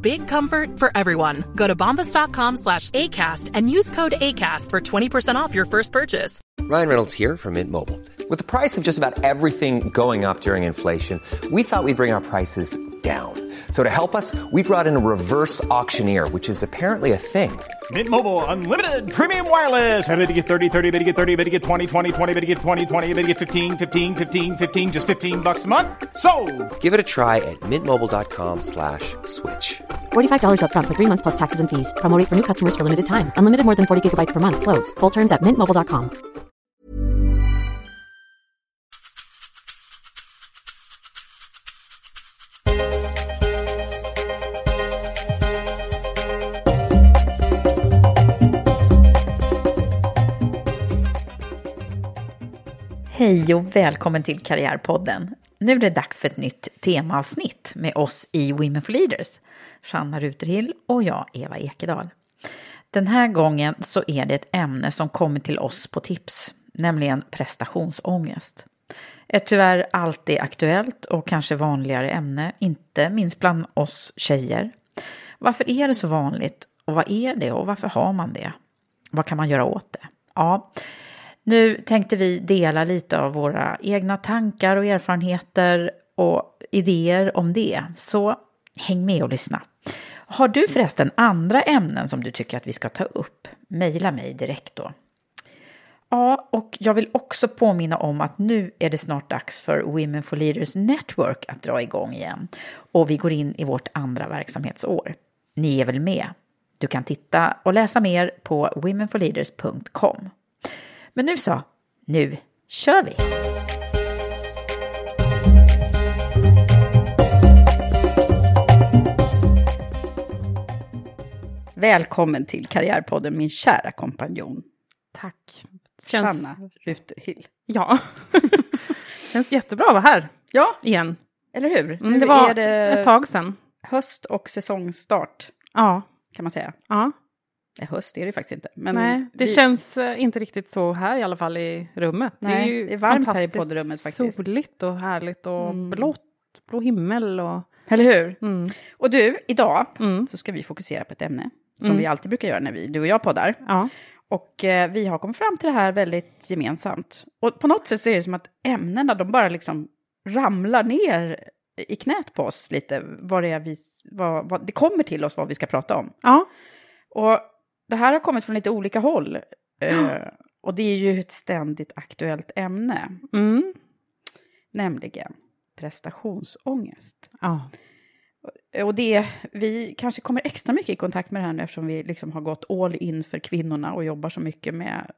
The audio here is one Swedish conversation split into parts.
Big comfort for everyone. Go to bombas.com slash ACAST and use code ACAST for 20% off your first purchase. Ryan Reynolds here from Mint Mobile. With the price of just about everything going up during inflation, we thought we'd bring our prices down. So to help us, we brought in a reverse auctioneer, which is apparently a thing. Mint Mobile unlimited premium wireless. Ready to get 30, 30, bit to get 30, bit to get 20, 20, 20, bit to get 20, 20, bit to get 15, 15, 15, 15 just 15 bucks a month. So, Give it a try at mintmobile.com slash switch. $45 upfront for three months plus taxes and fees. Promo for new customers for limited time. Unlimited more than 40 gigabytes per month. Slows. Full terms at mintmobile.com. Hej och välkommen till Karriärpodden. Nu är det dags för ett nytt temaavsnitt med oss i Women for Leaders. Sanna Ruterhill och jag, Eva Ekedal. Den här gången så är det ett ämne som kommer till oss på tips, nämligen prestationsångest. Ett tyvärr alltid aktuellt och kanske vanligare ämne, inte minst bland oss tjejer. Varför är det så vanligt och vad är det och varför har man det? Vad kan man göra åt det? Ja, nu tänkte vi dela lite av våra egna tankar och erfarenheter och idéer om det. Så häng med och lyssna. Har du förresten andra ämnen som du tycker att vi ska ta upp? Mejla mig direkt då. Ja, och jag vill också påminna om att nu är det snart dags för Women for Leaders Network att dra igång igen. Och vi går in i vårt andra verksamhetsår. Ni är väl med? Du kan titta och läsa mer på womenforleaders.com. Men nu så, nu kör vi! Välkommen till Karriärpodden, min kära kompanjon. Tack. Känns, Sanna Ruterhill. ja. Känns jättebra att vara här Ja, igen. eller hur? Mm, det var det ett tag sedan. höst och säsongstart, Ja. kan man säga. ja. Nej, höst är det faktiskt inte. Men Nej, det vi- känns eh, inte riktigt så här i alla fall i rummet. det Nej, är ju det är varmt här i poddrummet faktiskt. Soligt och härligt och Mm. blått, blå himmel och... Eller hur? Mm. Och du, idag Mm. så ska vi fokusera på ett ämne som Mm. vi alltid brukar göra när vi, du och jag poddar. Ja. Och eh, vi har kommit fram till det här väldigt gemensamt. Och på något sätt så är det som att ämnena, de bara liksom ramlar ner i knät på oss lite. Vad det, är vi, vad, vad, det kommer till oss vad vi ska prata om. ja. Och det här har kommit från lite olika håll. Eh, och det är ju ett ständigt aktuellt ämne. Mm. Nämligen prestationsångest. ja. Och det, vi kanske kommer extra mycket i kontakt med det här nu eftersom vi liksom har gått all in för kvinnorna och jobbar så mycket med,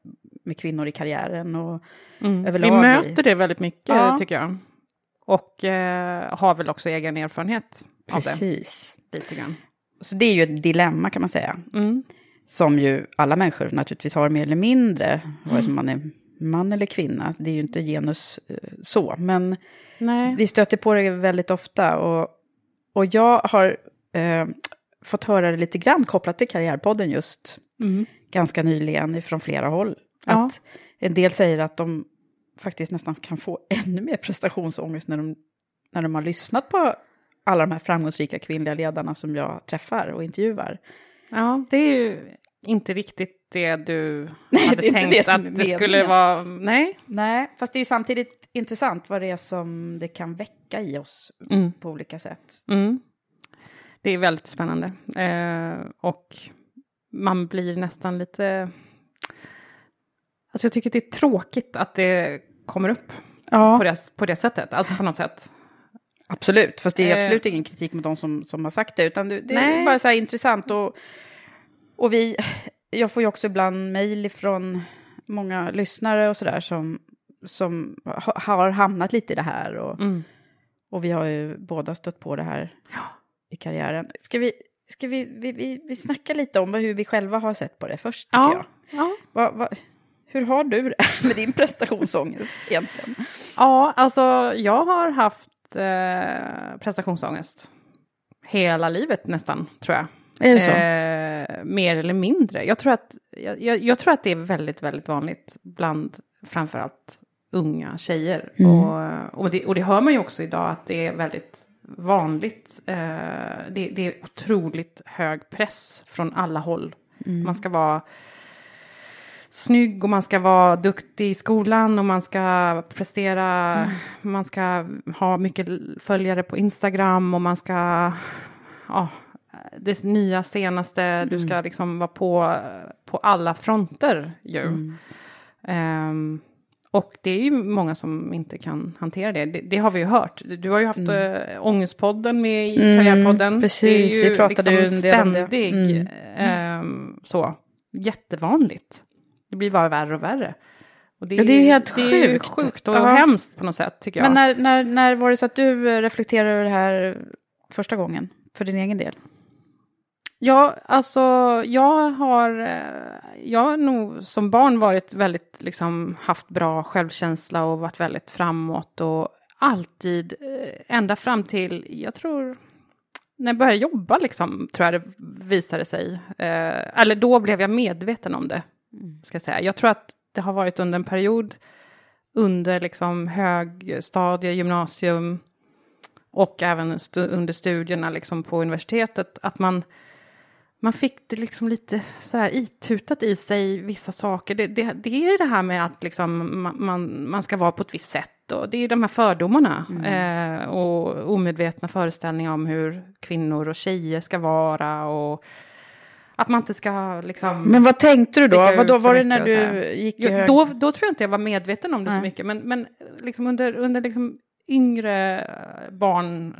med kvinnor i karriären. Och, Mm. Överlag Vi i- möter det väldigt mycket Ja. tycker jag. Och eh, har väl också egen erfarenhet av det. precis. Lite grann. Så det är ju ett dilemma kan man säga. Mm. Som ju alla människor naturligtvis har mer eller mindre. Vare sig man är man eller kvinna. Det är ju inte genus eh, så. Men Nej. vi stöter på det väldigt ofta. Och, och jag har eh, fått höra det lite grann kopplat till Karriärpodden just Mm. ganska nyligen från flera håll. Ja. Att en del säger att de faktiskt nästan kan få ännu mer prestationsångest när de, när de har lyssnat på alla de här framgångsrika kvinnliga ledarna som jag träffar och intervjuar. Ja, det är ju inte riktigt det du Nej, hade det tänkt det att det skulle vara. Nej. Nej, fast det är ju samtidigt intressant vad det är som det kan väcka i oss Mm. på olika sätt. Mm. Det är väldigt spännande. Eh, och man blir nästan lite... Alltså jag tycker det är tråkigt att det kommer upp Ja, på, det, på det sättet. Alltså på något sätt. absolut. Fast det är Eh. absolut ingen kritik mot de som, som har sagt det, utan det, det är bara så här intressant. Och, och vi, jag får ju också ibland mejl ifrån många lyssnare och sådär som, som ha, har hamnat lite i det här. Och, Mm. och vi har ju båda stött på det här i karriären. Ska vi, ska vi, vi, vi, vi snacka lite om hur vi själva har sett på det först, tycker jag. Ja, ja. Va, va, hur har du det med din prestationsångest egentligen? ja, alltså jag har haft eh, prestationsångest hela livet nästan, tror jag. Är det så? Eh, mer eller mindre. Jag tror, att, jag, jag, tror att det är väldigt, väldigt vanligt bland framförallt unga tjejer. Mm. Och, och, det, och det hör man ju också idag att det är väldigt vanligt. Eh, det, det är otroligt hög press från alla håll. Mm. Man ska vara snygg och man ska vara duktig i skolan och man ska prestera, Mm. man ska ha mycket följare på Instagram och man ska, ja, det nya senaste, du ska liksom vara på, på alla fronter ju. Ehm, och det är ju många som inte kan hantera det. Det, det har vi ju hört. Du har ju haft mm. äh, Ångestpodden med i Mm, Karriärpodden. precis, det är ju vi pratade ju liksom en del om det. ständig, Mm. ehm, så, jättevanligt. Det blir bara värre och värre. Och det, Ja, det är ju helt det är ju sjukt. sjukt och Ja. hemskt på något sätt tycker jag. Men när, när, när var det så att du eh, reflekterade över det här första gången? För din egen del? Ja, alltså jag har, eh, jag har nog som barn varit väldigt, liksom haft bra självkänsla och varit väldigt framåt och alltid, eh, ända fram till, jag tror, när jag började jobba liksom, tror jag det visade sig. Eh, eller då blev jag medveten om det, ska jag säga. Jag tror att det har varit under en period under liksom högstadie, gymnasium och även stu- under studierna liksom på universitetet, att man man fick det liksom lite så här itutat i sig, vissa saker. Det, det, det är det här med att liksom man, man, man ska vara på ett visst sätt. Och det är de här fördomarna eh, och omedvetna föreställningar om hur kvinnor och tjejer ska vara. Och att man inte ska liksom... Men vad tänkte du då? Vad då var det när så du gick i hög... då, då tror jag inte jag var medveten om det så Nej. mycket. Men, men liksom under, under liksom yngre barn,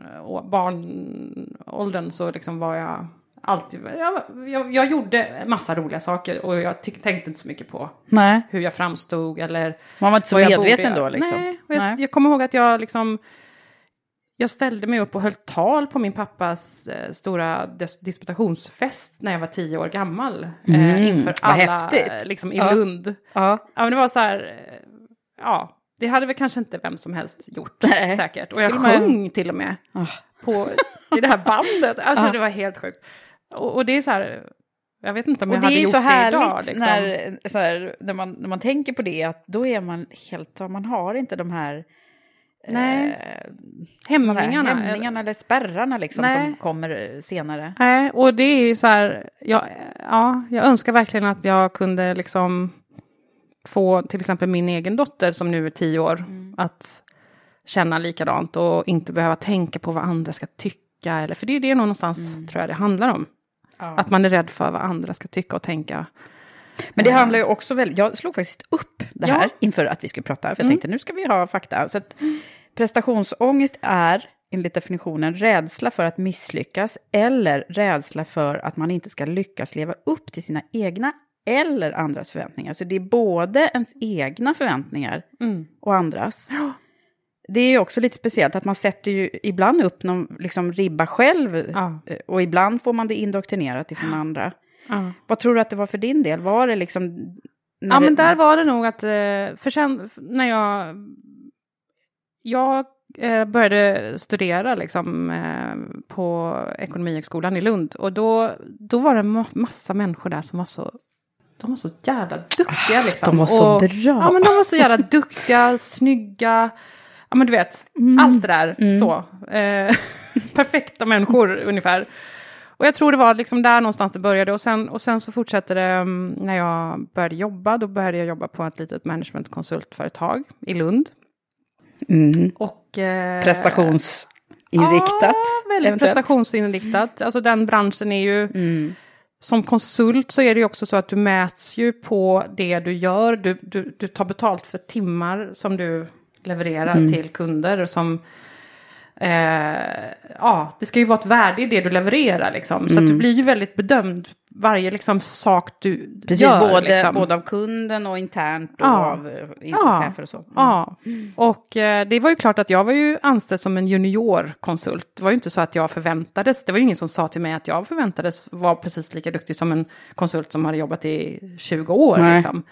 barnåldern så liksom var jag alltid... Jag, jag, jag gjorde massa roliga saker och jag tyck, tänkte inte så mycket på Nej, hur jag framstod eller... man var inte så medveten då liksom? Nej, och jag, Nej. jag kommer ihåg att jag liksom... Jag ställde mig upp och höll tal på min pappas eh, stora dis- disputationsfest när jag var tio år gammal. Mm, eh, inför vad alla häftigt. eh, liksom, i Ja. Lund. Ja. Ja, men det var så här, eh, ja, det hade väl kanske inte vem som helst gjort Nej. säkert. Och jag Skulle man- sjöng till och med Ah. på, i det här bandet. Alltså Ja. det var helt sjukt. Och, och det är så här, jag vet inte om Och jag det hade är ju gjort så det härligt idag. Liksom. när, så här, när, man, när man tänker på det, att då är man helt, man har inte de här Nej. eh, Hämningarna. hämningarna eller spärrarna liksom Nej. som kommer senare. Nej, och det är ju så här, jag, ja, jag önskar verkligen att jag kunde liksom få till exempel min egen dotter som nu är tio år Mm. att känna likadant och inte behöva tänka på vad andra ska tycka. Eller, för det är det någonstans Mm. tror jag det handlar om. Att man är rädd för vad andra ska tycka och tänka. Men det handlar ju också väldigt, jag slog faktiskt upp det Ja. här inför att vi skulle prata, för jag Mm. tänkte nu ska vi ha fakta. Så att prestationsångest är enligt definitionen rädsla för att misslyckas eller rädsla för att man inte ska lyckas leva upp till sina egna eller andras förväntningar. Så det är både ens egna förväntningar Mm. och andras. Det är ju också lite speciellt att man sätter ju ibland upp någon liksom ribba själv Ja. eh, och ibland får man det indoktrinerat ifrån andra. Ja. Vad tror du att det var för din del? Var det liksom... Ja, men där var det nog att, eh, för sen när jag, jag eh, började studera liksom på Ekonomihögskolan i Lund och då, då var det massa människor där som var så, de var så jävla duktiga liksom. Ah, de var så och, bra. Ja, men de var så jävla duktiga, snygga, ja men du vet, Mm. allt det där så. Eh, perfekta människor ungefär. Och jag tror det var liksom där någonstans det började. Och sen, och sen så fortsatte det um, när jag började jobba. Då började jag jobba på ett litet managementkonsultföretag i Lund. Mm. Och, eh, Prestationsinriktat. Ja, väldigt eventuellt. prestationsinriktat. Alltså den branschen är ju... Mm. Som konsult så är det ju också så att du mäts ju på det du gör. Du, du, du tar betalt för timmar som du levererar Mm. till kunder. Som, eh, ja, det ska ju vara ett värde i det du levererar liksom. Så att du blir ju väldigt bedömd varje liksom sak du Precis, gör. både, liksom. både av kunden och internt och Ja. av eh, Ja. chefer och så. Mm. Ja, och eh, det var ju klart att jag var ju anställd som en juniorkonsult. Det var ju inte så att jag förväntades, det var ju ingen som sa till mig att jag förväntades vara precis lika duktig som en konsult som hade jobbat i 20 år. Nej. Liksom.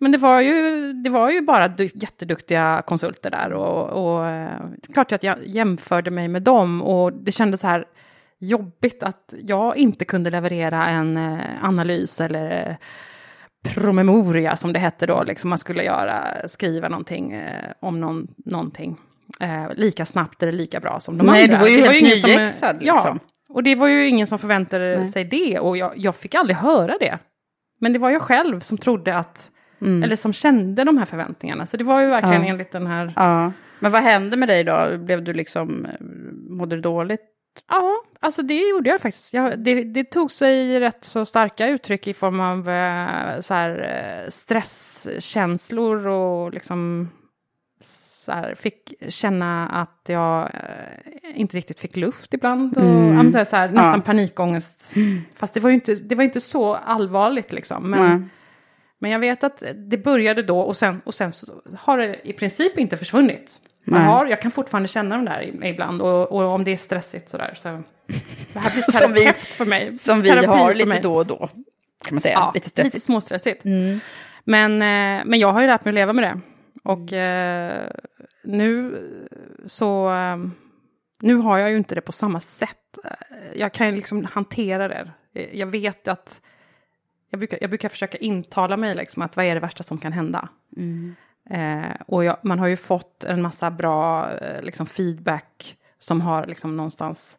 Men det var, ju, det var ju bara du, jätteduktiga konsulter där och, och eh, det är klart att jag jämförde mig med dem och det kändes så här jobbigt att jag inte kunde leverera en eh, analys eller eh, promemoria som det hette då, liksom man skulle göra, skriva någonting eh, om någon, någonting eh, lika snabbt eller lika bra som de Nej, andra. du var ju helt ingen som- nyexad, liksom. Ja, och det var ju ingen som förväntade Nej. sig det och jag, jag fick aldrig höra det. Men det var jag själv som trodde att, eller som kände de här förväntningarna. Så det var ju verkligen Mm. Ja. enligt den här Ja. Men vad hände med dig då? Blev du liksom, eh, mådde du dåligt? Ja, alltså det gjorde jag faktiskt. Jag, det, det tog sig rätt så starka uttryck i form av eh, så här, eh, stresskänslor och liksom så här, fick känna att jag inte riktigt fick luft ibland. Och, Mm. så här, nästan Ja. panikångest. Fast det var ju inte, det var inte så allvarligt liksom. Men, Nej. Men jag vet att det började då och sen, och sen har det i princip inte försvunnit. Jag, Nej. har, jag kan fortfarande känna de där ibland och, och om det är stressigt sådär så... Det här blir Som vi- terapeut för mig. Som vi Terapi har lite då och då, kan man säga. Ja, lite stressigt. lite småstressigt. Mm. Men, eh, men jag har ju lärt mig att leva med det. Och eh, nu så... Eh, nu har jag ju inte det på samma sätt. Eh, Jag kan ju liksom hantera det. Jag vet att... Jag brukar, jag brukar försöka intala mig liksom att vad är det värsta som kan hända? Eh, och jag, man har ju fått en massa bra eh, liksom feedback som har liksom någonstans...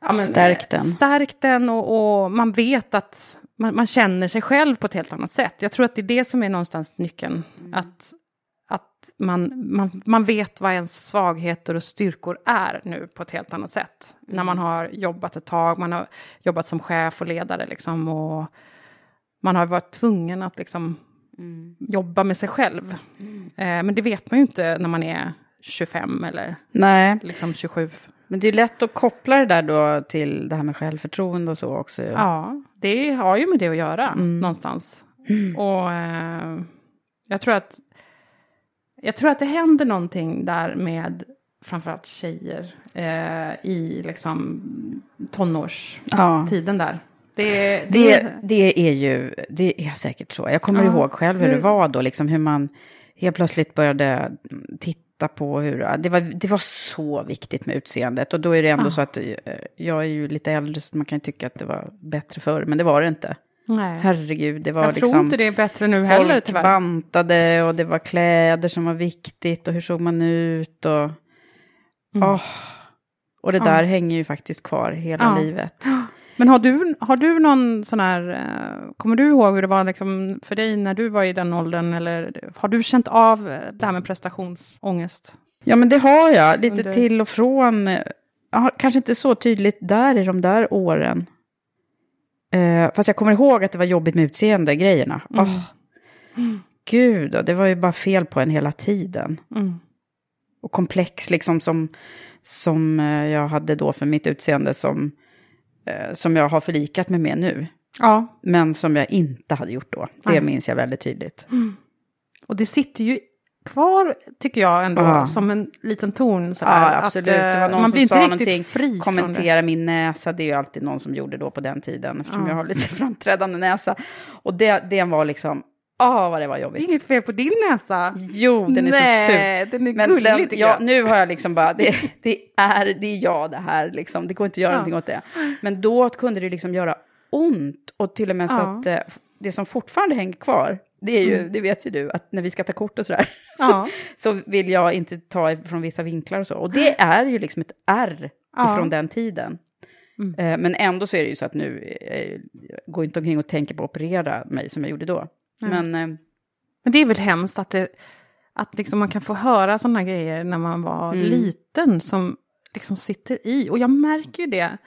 ja, Stärkt den. eh, Stärkt den och, och man vet att man, man känner sig själv på ett helt annat sätt. Jag tror att det är det som är någonstans nyckeln. Att, att man, man, man vet vad ens svagheter och styrkor är nu på ett helt annat sätt. När man har jobbat ett tag, man har jobbat som chef och ledare liksom. Och man har varit tvungen att liksom jobba med sig själv. Eh, men det vet man ju inte när man är 25 eller Nej, liksom 27. men det är lätt att koppla det där då till det här med självförtroende och så också. ju. Ja, det har ju med det att göra Mm. någonstans. Och eh, jag tror att jag tror att det händer någonting där med framförallt tjejer eh, i liksom tonårstiden Ja. där. Det, Det, det är ju, det är säkert så. Jag kommer Ja. ihåg själv hur det Hur- var då, liksom hur man helt plötsligt började titta på hur, det var, det var så viktigt med utseendet. Och då är det ändå Ja. så att eh, jag är ju lite äldre så man kan ju tycka att det var bättre förr, men det var det inte. Nej. Herregud, det var jag liksom... tror inte det är bättre nu heller Folk tyvärr. bantade och det var kläder som var viktigt och hur såg man ut och... Mm. Åh. Och det Ja. där hänger ju faktiskt kvar hela Ja. livet. Men har du, har du någon sån här, eh, kommer du ihåg hur det var liksom för dig när du var i den åldern? Eller har du känt av eh, det här med prestationsångest? Ja, men det har jag. Lite Under- till och från. Ja, kanske inte så tydligt där i de där åren. Eh, fast jag kommer ihåg att det var jobbigt med utseende-grejerna. Mm. Åh, Gud, det var ju bara fel på en hela tiden. Mm. Och komplex liksom som, som eh, jag hade då för mitt utseende som, eh, som jag har förlikat mig med nu. Ja, Men som jag inte hade gjort då. Det Nej. minns jag väldigt tydligt. och det sitter ju kvar, tycker jag ändå, Ja. som en liten ton. Sådär, Ja, absolut. Att, det var eh, någon man blir inte riktigt någonting, fri kommentera min näsa, det är ju alltid någon som gjorde då på den tiden, eftersom Ja. jag har lite framträdande näsa. Och det, det var liksom, ah vad det var Det är jobbigt. inget fel på din näsa. Jo, den är så ful. den är Men gullig den, tycker ja, jag. nu har jag liksom bara, det, det, är, det är jag det här, liksom. det går inte att göra Ja. någonting åt det. Men då kunde det liksom göra ont, och till och med så Ja. att eh, det som fortfarande hänger kvar, det är ju, det vet ju du, att när vi ska ta kort och sådär, Ja. så vill jag inte ta från vissa vinklar och så. Och det är ju liksom ett R Ja. ifrån den tiden. Mm. Eh, Men ändå så är det ju så att nu eh, går jag inte omkring och tänker på att operera mig som jag gjorde då. Nej. Men eh, Men det är väl hemskt att, det, att liksom man kan få höra sådana grejer när man var Mm. liten som liksom sitter i. Och jag märker ju det.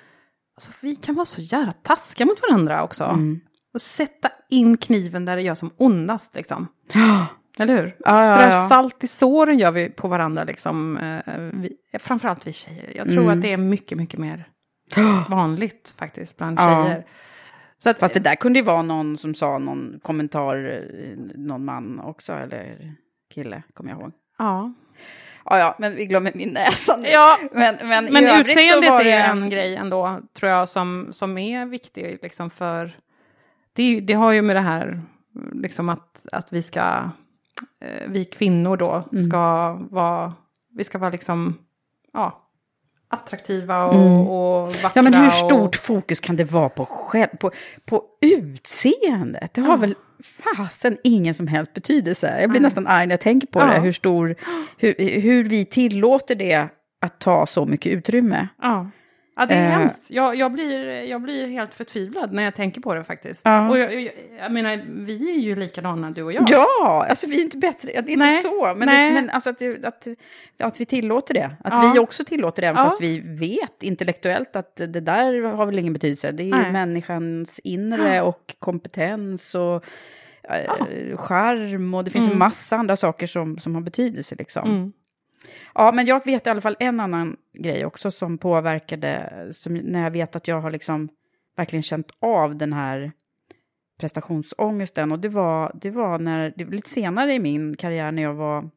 Alltså, vi kan vara så jävla taskiga mot varandra också. mm. Och sätta in kniven där det gör som ondast liksom. Eller hur? Ja, Strö ja. salt i såren gör vi på varandra, liksom, eh, vi, framförallt vi tjejer. Jag tror Mm. att det är mycket, mycket mer vanligt faktiskt bland tjejer. Så att, Fast det där kunde ju vara någon som sa någon kommentar, eh, någon man också, eller kille, kommer jag ihåg. ja. Ja, ja, men vi glömmer min näsa nu. Ja, men, men, Men utseendet det är en grej ändå, tror jag, som, som är viktig liksom för... Det, det har ju med det här, liksom att, att vi ska, eh, vi kvinnor då, Mm. ska vara, vi ska vara liksom, ja, attraktiva och, Mm. och vackra. Ja, men hur och, stort fokus kan det vara på, själv, på, på utseendet? Det har Ja. väl fasen ingen som helst betydelse. Jag blir Nej. nästan arg när jag tänker på Ja. det. Hur, stor, hur, hur vi tillåter det att ta så mycket utrymme. Ja. Ja, det är Eh. hemskt. Jag, jag, blir, jag blir helt förtvivlad när jag tänker på det faktiskt. Ja. Och jag, jag, jag menar, vi är ju likadana du och jag. Ja, alltså vi är inte bättre, det är inte Nej, så, men, det, men alltså att, att, att vi tillåter det. Att Ja. vi också tillåter det, även Ja. fast vi vet intellektuellt att det där har väl ingen betydelse. Det är ju Nej. människans inre och kompetens och eh, Ja. charm och det finns Mm. en massa andra saker som, som har betydelse. Liksom. Mm. Ja, men jag vet i alla fall en annan grej också som påverkade, som, när jag vet att jag har liksom verkligen känt av den här prestationsångesten. Och det var, det var när, det var lite senare i min karriär när jag var,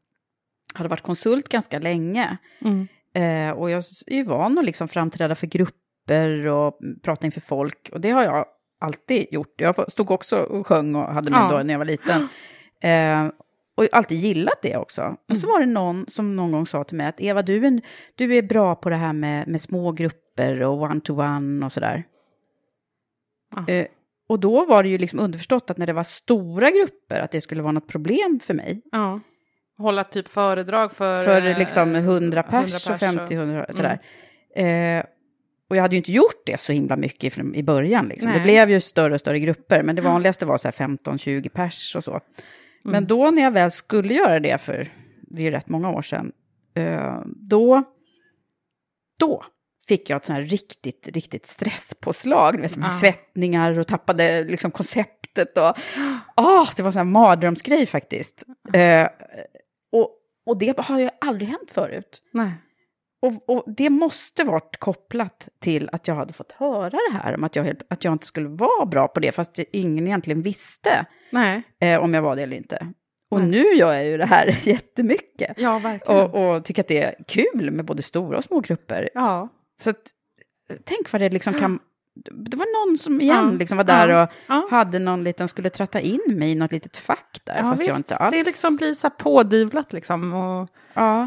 hade varit konsult ganska länge. Mm. Eh, och jag är ju van att liksom framträda för grupper och prata inför folk. Och det har jag alltid gjort. Jag stod också och sjöng och hade mig Ja. då när jag var liten. Eh, och alltid gillat det också. Och så var det någon som någon gång sa till mig att Eva, du är, du är bra på det här med, med små grupper och one-to-one och sådär. Ja. Eh, och då var det ju liksom underförstått att när det var stora grupper, att det skulle vara något problem för mig. Ja. Hålla typ föredrag för... För eh, liksom 100 pers, 100 och 50, och- 100, sådär. Eh, och jag hade ju inte gjort det så himla mycket i början. Liksom. Det blev ju större och större grupper, men det vanligaste var så här 15-20 pers och så. Men då när jag väl skulle göra det för, det är rätt många år sedan, eh, då, då fick jag ett sånt här riktigt, riktigt stresspåslag. Med, med Ja. svettningar och tappade liksom konceptet. Och, ah, det var en sån här mardrömsgrej faktiskt. Eh, och, och det har ju aldrig hänt förut. Nej. Och, och det måste varit kopplat till att jag hade fått höra det här om att jag, att jag inte skulle vara bra på det, fast ingen egentligen visste eh, om jag var det eller inte. Och Nej. nu gör jag ju det här jättemycket. Ja, verkligen. Och, och tycker att det är kul med både stora och små grupper. ja. Så att, tänk vad det liksom kan... Det var någon som igen Ja. liksom var där Ja. och Ja. hade någon liten, skulle tratta in mig i något litet fack där, fast jag visst. inte alls... Det liksom blir så här pådyvlat liksom. Och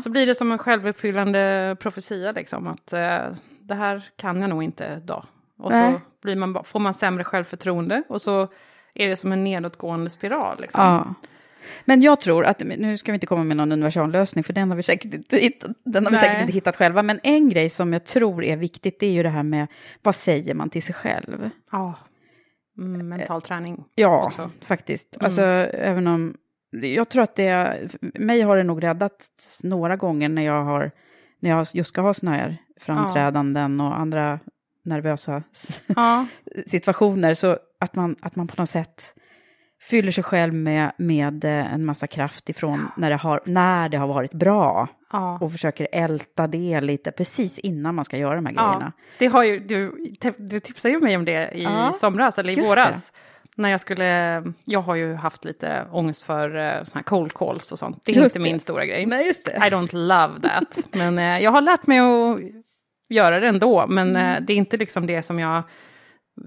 så blir det som en självuppfyllande profetia liksom. Att eh, det här kan jag nog inte då. Och Nej. så blir man, får man sämre självförtroende. Och så är det som en nedåtgående spiral liksom. Ja. Men jag tror att, nu ska vi inte komma med någon universallösning, för den har vi säkert inte hittat, den har vi Nej. säkert inte hittat själva. Men en grej som jag tror är viktigt, det är ju det här med vad säger man till sig själv? Ja. Mm, mental träning Ja, också. faktiskt. Alltså, även om... Jag tror att det... Mig har det nog räddat några gånger när jag har... När jag just ska ha såna här framträdanden och andra nervösa Ja. situationer. Så att man, att man på något sätt fyller sig själv med, med eh, en massa kraft ifrån när, det har, när det har varit bra. ja. Och försöker älta det lite precis innan man ska göra de här grejerna. Ja, det har ju, du, du tipsade ju mig om det i Ja, somras, eller i just våras. När jag skulle, jag har ju haft lite ångest för uh, såna här cold calls och sånt. Det är Just inte det. min stora grej. Nej, just det. I don't love that. men eh, jag har lärt mig att göra det ändå. Men eh, det är inte liksom det som jag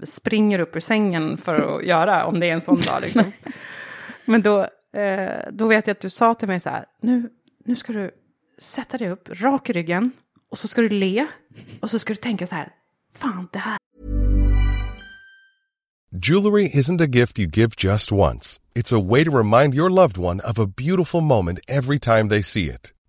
springer upp ur sängen för att göra, om det är en sån dag. Liksom. men då, eh, då vet jag att du sa till mig så här, nu, nu ska du sätta dig upp, rak i ryggen, och så ska du le, och så ska du tänka så här, fan det här Jewelry isn't a gift you give just once. It's a way to remind your loved one of a beautiful moment every time they see it.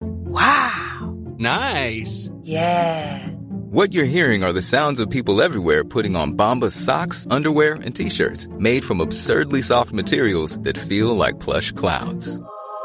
Wow. Nice. Yeah. What you're hearing are the sounds of people everywhere putting on Bombas socks, underwear, and t-shirts made from absurdly soft materials that feel like plush clouds.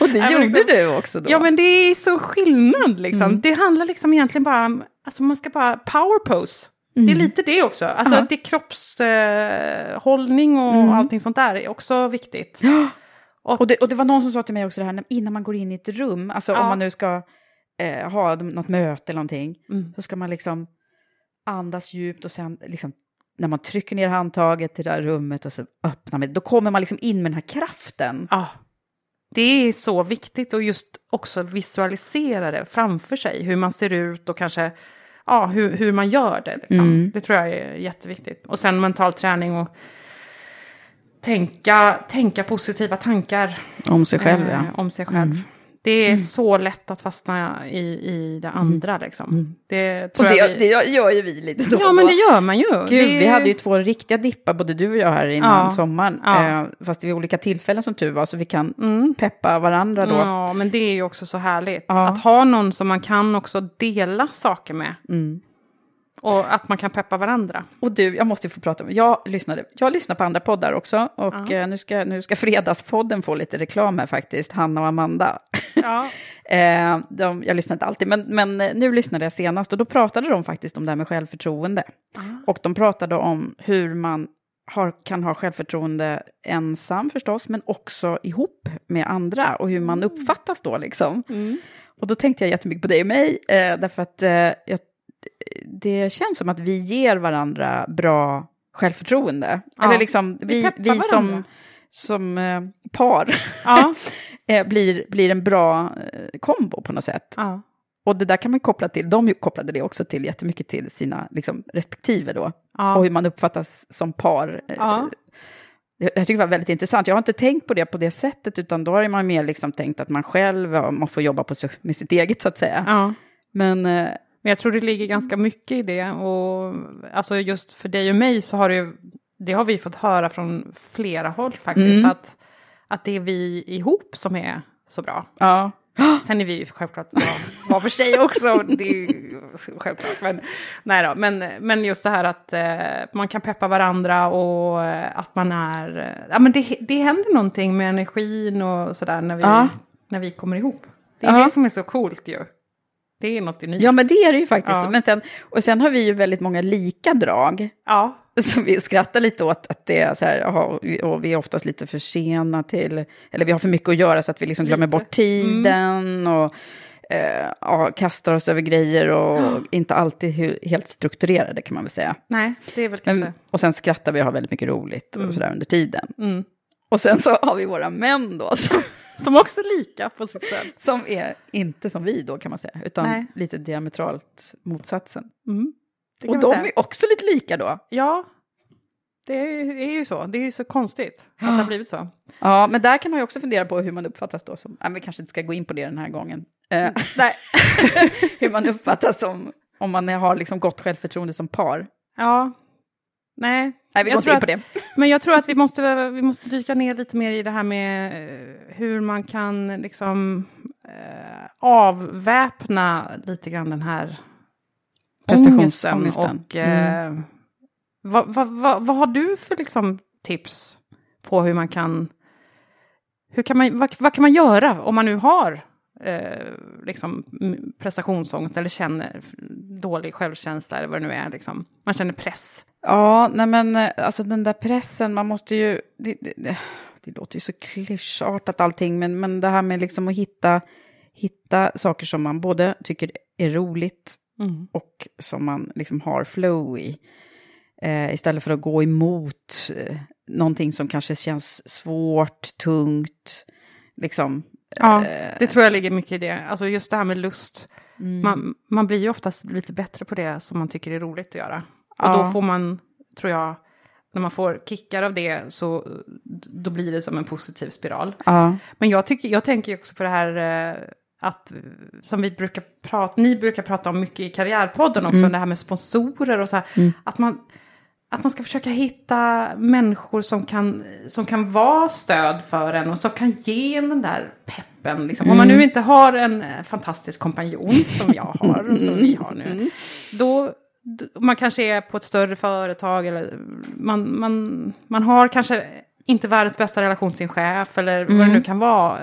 Och det gjorde liksom- du också då. Ja, men det är så skillnad liksom. Mm. Det handlar liksom egentligen bara om, alltså man ska bara power pose. Det är Mm. lite det också. Alltså Ja. det är kroppshållning eh, och Mm. allting sånt där är också viktigt. Och, det, och det var någon som sa till mig också det här, innan man går in i ett rum, alltså Ja. om man nu ska eh, ha något möte eller någonting, Mm. så ska man liksom andas djupt och sen liksom, när man trycker ner handtaget till det där rummet och så öppnar man, då kommer man liksom in med den här kraften. Ja. Det är så viktigt och just också visualisera det framför sig. Hur man ser ut och kanske ja, hur, hur man gör det. Liksom. Mm. Det tror jag är jätteviktigt. Och sen mental träning och tänka, tänka positiva tankar. Om sig själv, ja. Eh, om sig själv. Mm. Det är Mm. så lätt att fastna i, i det andra. Liksom. Mm. Det Och tror det, jag vi... det gör ju vi lite då Ja, och men det gör man ju. Gud, det... vi hade ju två riktiga dippar, både du och jag här innan Ja. sommaren. Ja. Eh, fast vid olika tillfällen som tur var, så vi kan Mm. peppa varandra då. Ja, men det är ju också så härligt. Ja. Att ha någon som man kan också dela saker med. Mm. Och att man kan peppa varandra. Och du, jag måste få prata om, jag lyssnade, jag lyssnar på andra poddar också, och Ja. eh, nu, ska, nu ska Fredagspodden få lite reklam här faktiskt, Hanna och Amanda. Ja. eh, de, jag lyssnar inte alltid, men, men eh, nu lyssnade jag senast, och då pratade de faktiskt om det här med självförtroende. Och de pratade om hur man har, kan ha självförtroende ensam förstås, men också ihop med andra, och hur man uppfattas då liksom. Mm. Och då tänkte jag jättemycket på dig och mig, eh, därför att eh, jag, det känns som att vi ger varandra bra självförtroende. Ja, Eller liksom, vi vi, vi som, som eh, par Ja. eh, blir, blir en bra eh, kombo på något sätt. Ja. Och det där kan man koppla till, de kopplade det också till jättemycket till sina liksom, respektive då. Och hur man uppfattas som par. Eh, Ja. Jag tycker det var väldigt intressant. Jag har inte tänkt på det på det sättet, utan då har man mer liksom tänkt att man själv, man får jobba på, med sitt eget så att säga. Men eh, Men jag tror det ligger ganska mycket i det. Och alltså just för dig och mig så har det ju, det har vi fått höra från flera håll faktiskt. Mm. Att, att det är vi ihop som är så bra. ja, Sen är vi ju självklart bra var för sig också. Det är ju självklart. Men, nej då, men, men just det här att eh, man kan peppa varandra och eh, att man är... Eh, ja, men det, det händer någonting med energin och sådär när vi, Ja. när vi kommer ihop. Det är Ja. det som är så coolt ju. Det är något unikt. ja, men det är det ju faktiskt. Ja. Men sen, och sen har vi ju väldigt många lika drag. Ja. Så vi skrattar lite åt att det är så här, och vi är oftast lite för sena till, eller vi har för mycket att göra så att vi liksom glömmer Lite. bort tiden. Och, eh, ja, kastar oss över grejer och Ja. inte alltid helt strukturerade kan man väl säga. Nej, det är väl kanske... Men, och sen skrattar vi och har väldigt mycket roligt och Mm. sådär under tiden. Mm. Och sen så har vi våra män då som, Som också är lika på sitt sätt. som är inte som vi då kan man säga, utan Nej. lite diametralt motsatsen. Mm. Och de säga. är också lite lika då. Ja, det är, ju- så. Det är ju så konstigt att det har blivit så. Ja, men där kan man ju också fundera på hur man uppfattas då som, nej, vi kanske inte ska gå in på det den här gången. Eh, Nej. hur man uppfattas som, om man har liksom gott självförtroende som par. Ja. Nej. Nej, vi går inte in på att- det. Men jag tror att vi måste, vi måste dyka ner lite mer i det här med eh, hur man kan liksom eh, avväpna lite grann den här Prestations- ångesten. Och, eh, vad, vad, vad, vad har du för liksom, tips på hur man kan... Hur kan man, vad, vad kan man göra om man nu har eh, liksom, prestationsångest eller känner dålig självkänsla eller vad det nu är. Liksom. Man känner press. Ja, nej men eh, alltså den där pressen, man måste ju... Det, det, det, det låter ju så klyschartat allting, men, men det här med liksom att hitta, hitta saker som man både tycker är roligt Mm. och som man liksom har flow i. Eh, istället för att gå emot eh, någonting som kanske känns svårt, tungt. Liksom. Ja, eh, det tror jag ligger mycket i det. Alltså just det här med lust. Mm. Man, man blir ju oftast lite bättre på det som man tycker är roligt att göra. Och Ja. då får man, tror jag, när man får kickar av det så då blir det som en positiv spiral. Ja. Men jag, tycker, jag tänker också på det här eh, att, som vi brukar prata, ni brukar prata om mycket i Karriärpodden också, Mm. det här med sponsorer och så här. Mm. Att, man, att man ska försöka hitta människor som kan, som kan vara stöd för en och som kan ge en den där peppen. Liksom. Om man Mm. nu inte har en eh, fantastisk kompanjon som jag har, och som vi har nu, Mm. då man kanske är på ett större företag eller man, man, man har kanske inte världens bästa relation till sin chef eller vad det Mm. nu kan vara.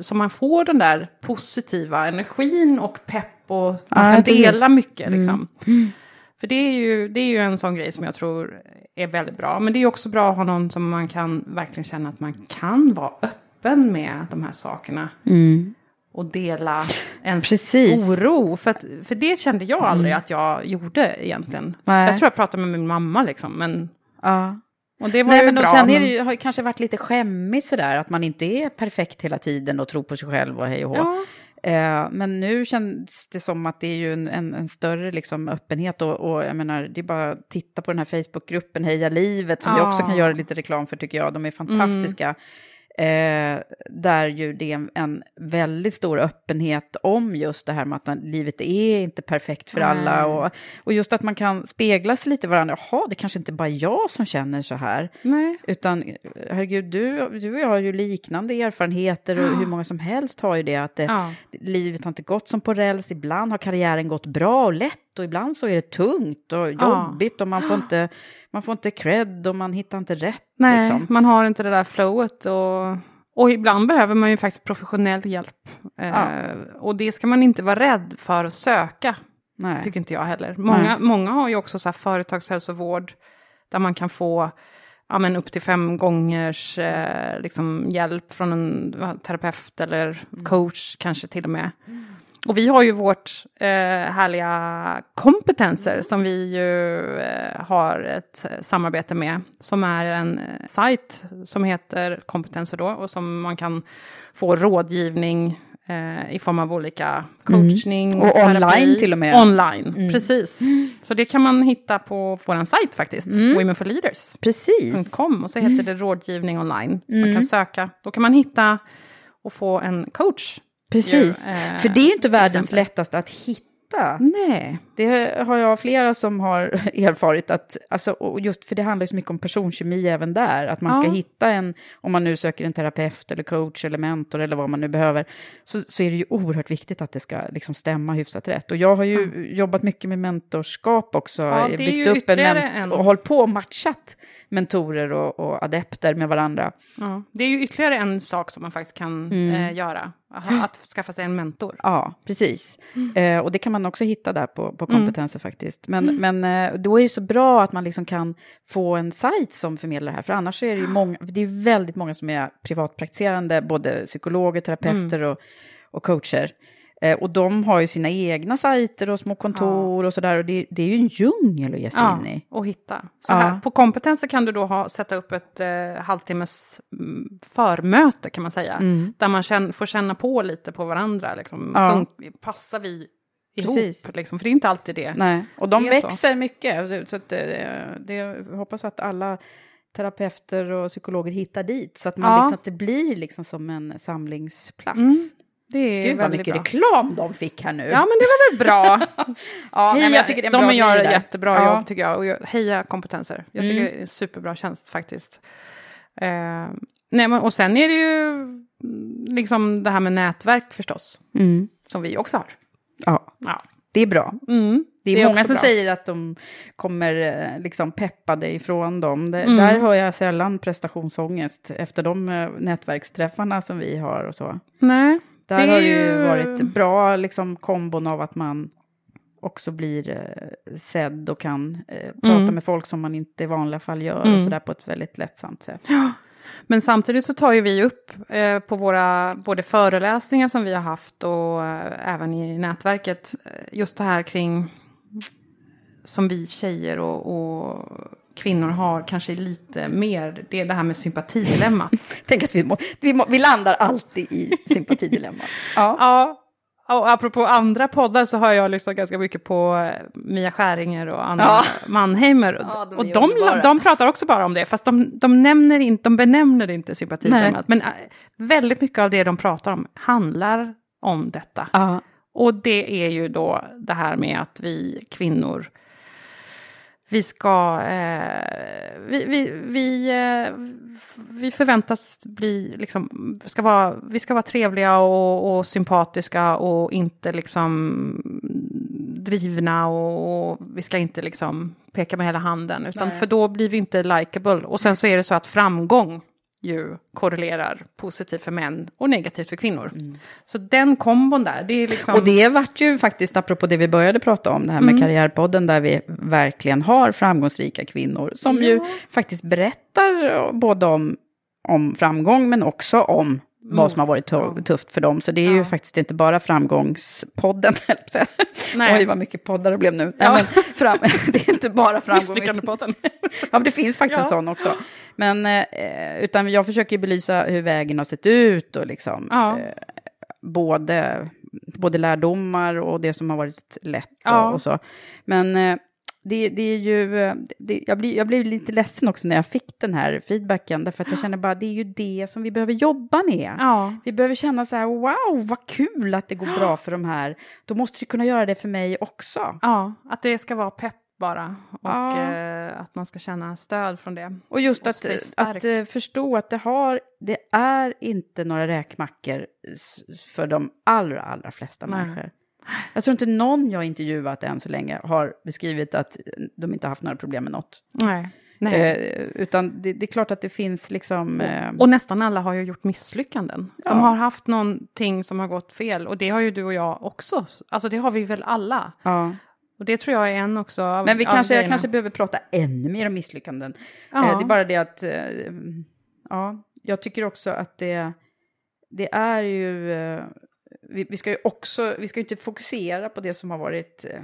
Så man får den där positiva energin och pepp och man Ja, kan precis. dela mycket. Mm. Liksom. För det är, ju, det är ju en sån grej som jag tror är väldigt bra. Men det är också bra att ha någon som man kan verkligen känna att man kan vara öppen med de här sakerna. Mm. Och dela ens Precis. oro. För, att, för det kände jag aldrig Mm. att jag gjorde egentligen. Nej. Jag tror jag pratade med min mamma liksom. Men, Ja. och det var Nej, ju men bra. och sen men- det har ju kanske varit lite skämmigt sådär, att man inte är perfekt hela tiden och tror på sig själv och hej och hå. Ja. Eh, men nu känns det som att det är ju en, en, en större liksom, öppenhet och, och jag menar, det är bara att titta på den här Facebookgruppen Heja Livet som vi också Ja. kan göra lite reklam för tycker jag. De är fantastiska. Eh, där ju det är en, väldigt stor öppenhet om just det här med att livet är inte perfekt för Nej. alla. Och, och just att man kan spegla sig lite varandra. Jaha, det kanske inte bara jag som känner så här. Nej. Utan herregud, du, du och jag har ju liknande erfarenheter och Ja. hur många som helst har ju det. Att det, Ja. livet har inte gått som på räls. Ibland har karriären gått bra och lätt och ibland så är det tungt och jobbigt och man får inte, man får inte cred och man hittar inte rätt. Nej, liksom. man har inte det där flowet. Och, och ibland behöver man ju faktiskt professionell hjälp. Eh, Ja. Och det ska man inte vara rädd för att söka. Nej. Tycker inte jag heller. Många, Nej. många har ju också så här företagshälsovård. Där man kan få ja, men upp till fem gångers eh, liksom, hjälp från en ja, terapeut eller Mm. coach kanske till och med. Och vi har ju vårt eh, härliga kompetenser som vi ju eh, har ett eh, samarbete med. Som är en eh, sajt som heter Kompetenser då och som man kan få rådgivning eh, i form av olika coachning. Mm. Och online till och med. Online, Mm. precis. Så det kan man hitta på vår sajt faktiskt, Mm. Women for Leaders. Precis. .com, och så heter det rådgivning online. Så man Mm. kan söka, då kan man hitta och få en coach. Precis, ju, eh, för det är ju inte världens lättaste att hitta. Nej. Det har jag flera som har erfarit att, alltså, och just för det handlar ju så mycket om personkemi även där, att man ska Ja. hitta en, om man nu söker en terapeut eller coach eller mentor eller vad man nu behöver, så, så är det ju oerhört viktigt att det ska liksom stämma hyfsat rätt. Och jag har ju jobbat mycket med mentorskap också, Ja, är byggt upp en, en- och hållit på och matchat mentorer och, och adepter med varandra. Ja, det är ju ytterligare en sak som man faktiskt kan Mm. eh, göra. Aha, Att skaffa sig en mentor. Ja, precis. Eh, och det kan man också hitta där på, på Mm. kompetenser faktiskt. Men, men eh, då är det så bra att man liksom kan få en sajt som förmedlar det här. För annars är det ju många, det är väldigt många som är privatpraktiserande, både psykologer, terapeuter Mm. och, och coacher. Eh, och de har ju sina egna sajter och små kontor och sådär. Och det, det är ju en djungel att ge sig Ja, in i. och hitta. Så Ja. här, på kompetenser kan du då ha, sätta upp ett eh, halvtimmes mm, förmöte kan man säga. Mm. Där man känn, får känna på lite på varandra. Liksom. Ja. Fun- passar vi ihop? Precis. Liksom? För det är inte alltid det. Nej, och de det är så. växer mycket. Så att, eh, det, jag hoppas att alla terapeuter och psykologer hittar dit. Så att, man Ja. liksom, att det blir liksom som en samlingsplats. Mm. Det är Gud vad mycket bra. reklam de fick här nu. Ja, men det var väl bra. ja, nej, men heja, jag tycker det är en de bra gör där. jättebra Ja. jobb tycker jag. Och jag, heja kompetenser. Jag tycker Mm. det är en superbra tjänst faktiskt. Eh, nej, men, och sen är det ju mm, liksom det här med nätverk förstås. Mm. Som vi också har. Ja, Ja. det är bra. Mm, Det är, det är många som bra. säger att de kommer eh, liksom peppade ifrån dem. Det, Mm. Där hör jag sällan prestationsångest efter de eh, nätverksträffarna som vi har och så. Nej, Där det har det ju varit bra liksom kombon av att man också blir eh, sedd och kan eh, prata Mm. med folk som man inte i vanliga fall gör Mm. och sådär på ett väldigt lättsamt sätt. Men samtidigt så tar ju vi upp eh, på våra både föreläsningar som vi har haft och eh, även i nätverket eh, just det här kring som vi tjejer och, och kvinnor har kanske lite mer, det är det här med sympatidilemmat. Tänk att vi, må, vi, må, vi landar alltid i sympatidilemmat. Ja. ja. Och apropå andra poddar så har jag lyssnat ganska mycket på eh, Mia Skäringer och Anna Ja. Mannheimer. Ja, och de och de, de pratar också bara om det, fast de, de, nämner inte, de benämner inte sympatidilemmat. Men äh, väldigt mycket av det de pratar om handlar om detta. Ja. Och det är ju då det här med att vi kvinnor vi ska, eh, vi, vi, vi, eh, vi förväntas bli, liksom, ska vara, vi ska vara trevliga och, och sympatiska och inte liksom drivna och, och vi ska inte liksom peka med hela handen, utan Nej. för då blir vi inte likable. Och sen så är det så att framgång ju korrelerar positivt för män och negativt för kvinnor. Så den kombon där, det är liksom... Och det vart ju faktiskt, apropå det vi började prata om, det här med Mm. Karriärpodden, där vi verkligen har framgångsrika kvinnor, som ju Ja. faktiskt berättar både om, om framgång, men också om vad som har varit tu- tufft för dem. Så det är ju Ja. faktiskt inte bara framgångspodden. Nej. Oj, vad mycket poddar det blev nu. Ja. Nej, men fram, det är inte bara framgång. Misslyckandepodden. Ja, men det finns faktiskt Ja. en sån också. Men, eh, utan jag försöker belysa hur vägen har sett ut och liksom Ja. eh, både, både lärdomar och det som har varit lätt Ja. och, och så. Men eh, det, det är ju, eh, det, jag, blir, jag blev lite ledsen också när jag fick den här feedbacken, därför att jag känner bara det är ju det som vi behöver jobba med. Ja. Vi behöver känna så här, wow, vad kul att det går bra för de här. Då måste det kunna göra det för mig också. Ja, att det ska vara pepp bara. Och Ja. eh, att man ska känna stöd från det. Och just Och att, att eh, förstå att det, har, det är inte några räkmackor för de allra, allra flesta Nej. människor. Jag tror inte någon jag intervjuat än så länge har beskrivit att de inte haft några problem med något. Nej. Nej. Eh, utan det, det är klart att det finns liksom... Eh, Och nästan alla har ju gjort misslyckanden. Ja. De har haft någonting som har gått fel. Och det har ju du och jag också. Alltså det har vi väl alla. ja. Och det tror jag är en också av Men vi kanske, jag kanske behöver prata ännu mer om misslyckanden. Ja. Eh, det är bara det att, eh, ja, jag tycker också att det, det är ju, eh, vi, vi ska ju också, vi ska ju inte fokusera på det som har varit eh,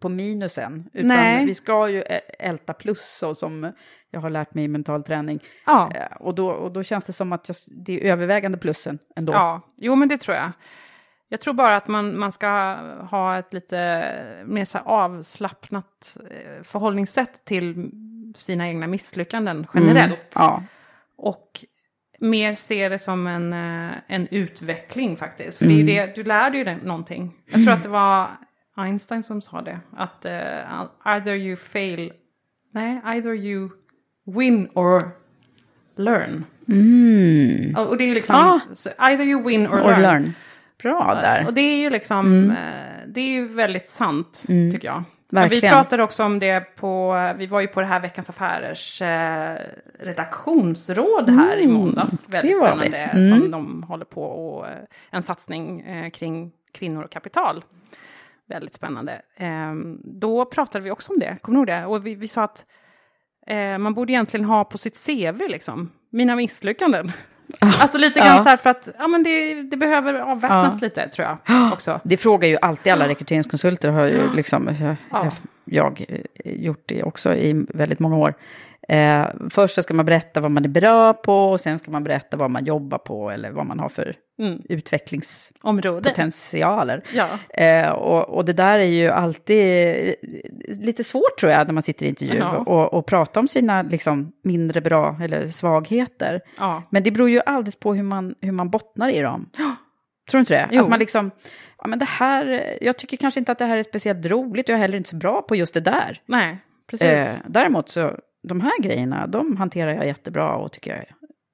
på minusen, utan Nej. vi ska ju älta plus, så som jag har lärt mig i mental träning. Ja. Eh, Och då, och då känns det som att jag, det är övervägande plussen ändå. Ja, jo men det tror jag. Jag tror bara att man, man ska ha ett lite mer så avslappnat eh, förhållningssätt till sina egna misslyckanden generellt. Mm, ja. Och mer se det som en, eh, en utveckling faktiskt. För det är Mm. det, du lär dig ju någonting. Jag tror att det var Einstein som sa det. Att eh, either you fail, nej, either you win or learn. Mm. Och och det är ju liksom, Ah. så either you win or, Or learn. learn. Bra där. Och det är ju liksom, Mm. eh, det är ju väldigt sant, Mm. tycker jag. Men vi Verkligen. pratade också om det på, vi var ju på det här Veckans Affärers eh, redaktionsråd här i Mm, måndags. Väldigt spännande, Mm. som de håller på och eh, en satsning eh, kring kvinnor och kapital. Väldigt spännande. Eh, då pratade vi också om det, kommer du ihåg det? Och vi, vi sa att eh, man borde egentligen ha på sitt CV, liksom, mina misslyckanden. Alltså lite grann Ja. så här för att ja, men det, det behöver avväpnas Ja. lite tror jag också. Det frågar ju alltid alla rekryteringskonsulter, har ju liksom, jag, Ja. jag gjort det också i väldigt många år. Eh, först så ska man berätta vad man är bra på och sen ska man berätta vad man jobbar på eller vad man har för Mm. utvecklingspotentialer. Ja. Eh, och, och det där är ju alltid lite svårt tror jag när man sitter i intervju Ja. och, och prata om sina liksom, mindre bra eller svagheter. Ja. Men det beror ju alldeles på hur man, hur man bottnar i dem. Tror du inte det? Jo. Att man liksom, ja men det här, jag tycker kanske inte att det här är speciellt roligt jag är heller inte så bra på just det där. Nej, precis. Eh, däremot så, de här grejerna, de hanterar jag jättebra och tycker jag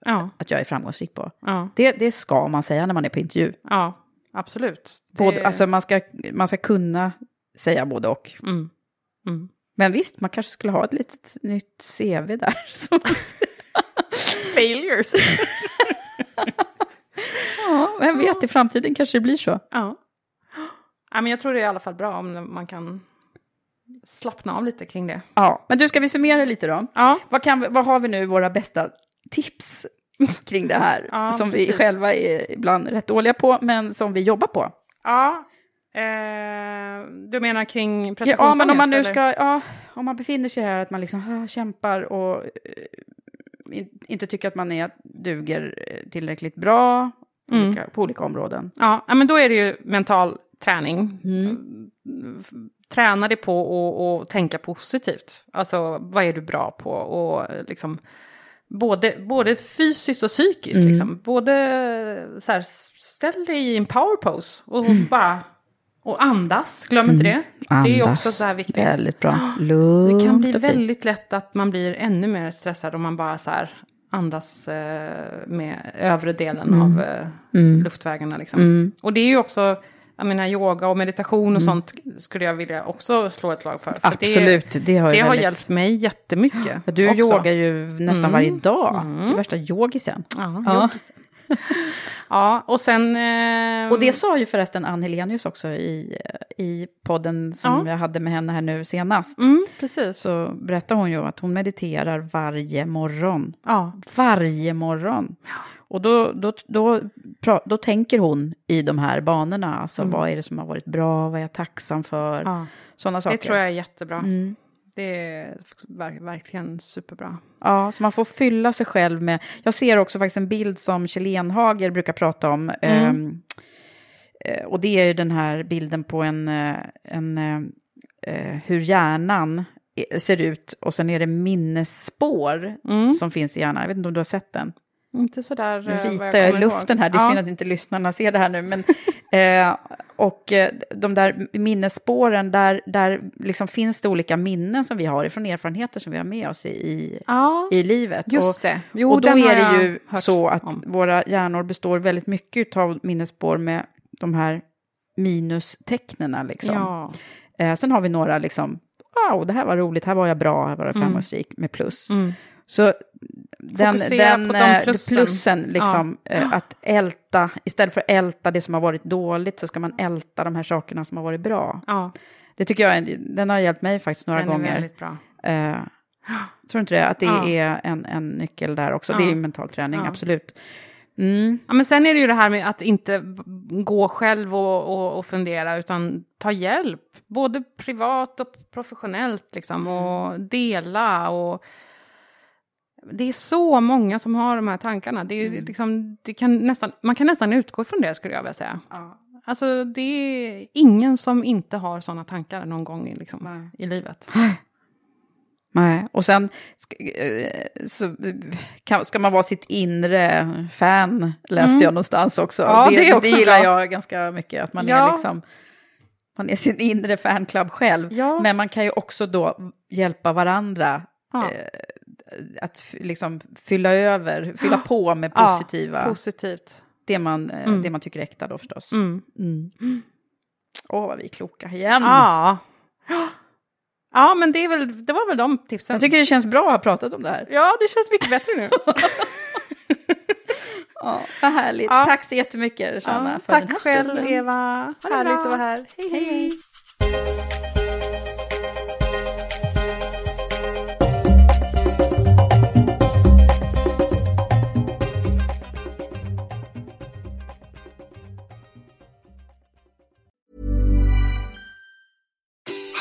Ja. att jag är framgångsrik på. Ja. Det, det ska man säga när man är på intervju. ja, absolut. Både, Det- Alltså man ska, man ska kunna säga både och. Mm. Mm. Men visst, man kanske skulle ha ett litet nytt CV där. som- Failures. ja, vem vet, i framtiden kanske det blir så. ja. ja, men jag tror det är i alla fall bra om man kan slappna av lite kring det. Ja, men du, ska vi summera lite då? Ja. Vad, kan, vi- vad har vi nu våra bästa tips kring det här? Ja, som vi precis. själva är ibland rätt dåliga på, men som vi jobbar på. Ja, eh, du menar kring Ja, prestationsångest? men om man nu eller? ska, ja, om man befinner sig här, att man liksom ah, kämpar och eh, in, inte tycker att man är, duger eh, tillräckligt bra på, Mm. olika, på olika områden. Ja, ja, men då är det ju mental träning. Mm. Träna dig på att tänka positivt. Alltså, vad är du bra på? Och liksom, både, både fysiskt och psykiskt. Mm. Liksom. Både så här, ställ dig i en power pose och bara och andas. Glöm inte det. Det är Mm. Andas. också så här viktigt. Väldigt bra. Lugnt Det kan bli väldigt lätt att man blir ännu mer stressad om man bara så här andas eh, med övre delen Mm. av eh, Mm. luftvägarna. Liksom. Mm. Och det är ju också, jag menar yoga och meditation och sånt skulle jag vilja också slå ett slag för. för Absolut, det, det har det har väldigt- hjälpt mig jättemycket. Ja, Du också. yogar ju nästan Mm. varje dag. Mm. Du är värsta yogisen. Ja, Ja. yogisen. ja, och sen... Eh, Och det sa ju förresten Ann Helenius också i, i podden som Ja. jag hade med henne här nu senast. Mm, precis. Så berättade hon ju att hon mediterar varje morgon. Ja. Varje morgon. Och då, då, då, då tänker hon i de här banorna. Alltså Mm. vad är det som har varit bra, vad är jag tacksam för? Ja. Sådana saker. Det tror jag är jättebra. Mm. Det är ver- verkligen superbra. Ja, så man får fylla sig själv med... Jag ser också faktiskt en bild som Kjell Enhager brukar prata om. Mm. Ehm, eh, och det är ju den här bilden på en, eh, en eh, eh, hur hjärnan eh, ser ut. Och sen är det minnesspår Mm. som finns i hjärnan. Jag vet inte om du har sett den? Inte sådär... Nu eh, vad ritar jag i luften ihåg. här, det är Ja. synd att inte lyssnarna ser det här nu. Men, eh, och eh, de där minnesspåren, där, där liksom finns det olika minnen som vi har ifrån erfarenheter som vi har med oss i, i, Ja, i livet. just och, det. Jo, och då är det ju så att om. våra hjärnor består väldigt mycket av minnesspår med de här minustecknena. Liksom. Ja. Eh, sen har vi några liksom, wow, det här var roligt, här var jag bra, här var jag Mm. framgångsrik med plus. Mm. Så den, den de eh, plussen. plussen, liksom, eh, att älta, istället för att älta det som har varit dåligt så ska man älta de här sakerna som har varit bra. Ja, Det tycker jag, är- den har hjälpt mig faktiskt några den är gånger. väldigt bra. Eh, tror inte det? Att det Ja. är en, en nyckel där också. Det är Ja. ju mental träning, Ja. absolut. Mm. Ja, men sen är det ju det här med att inte gå själv och, och, och fundera, utan ta hjälp. Både privat och professionellt, liksom, och dela. Och det är så många som har de här tankarna. Det är, ju liksom, det kan nästan, man kan nästan utgå från det, skulle jag vilja säga. Alltså, det är ingen som inte har sådana tankar någon gång i, liksom, i livet. Nej, och sen eh, så, kan, ska man vara sitt inre fan, läste Mm. jag någonstans också. Ja, det, det också det gillar bra. jag ganska mycket, att man Ja. är liksom... Man är sin inre fanclub själv, Ja. men man kan ju också då hjälpa varandra Ja. eh, att liksom fylla över, fylla på med Ja, positiva, positivt. det, man, eh, Mm. det man tycker är äkta då förstås. Mm. Mm. Åh, vad vi är kloka igen. Ja. Ja, men det, är väl, det var väl de tipsen. Jag tycker det känns bra att ha pratat om det här. Ja, det känns mycket bättre nu. Ja, vad härligt. Ja. Tack så jättemycket, Sanna, Ja, tack själv, stunden. Eva. Ha det Härligt att vara här. Hej, hej.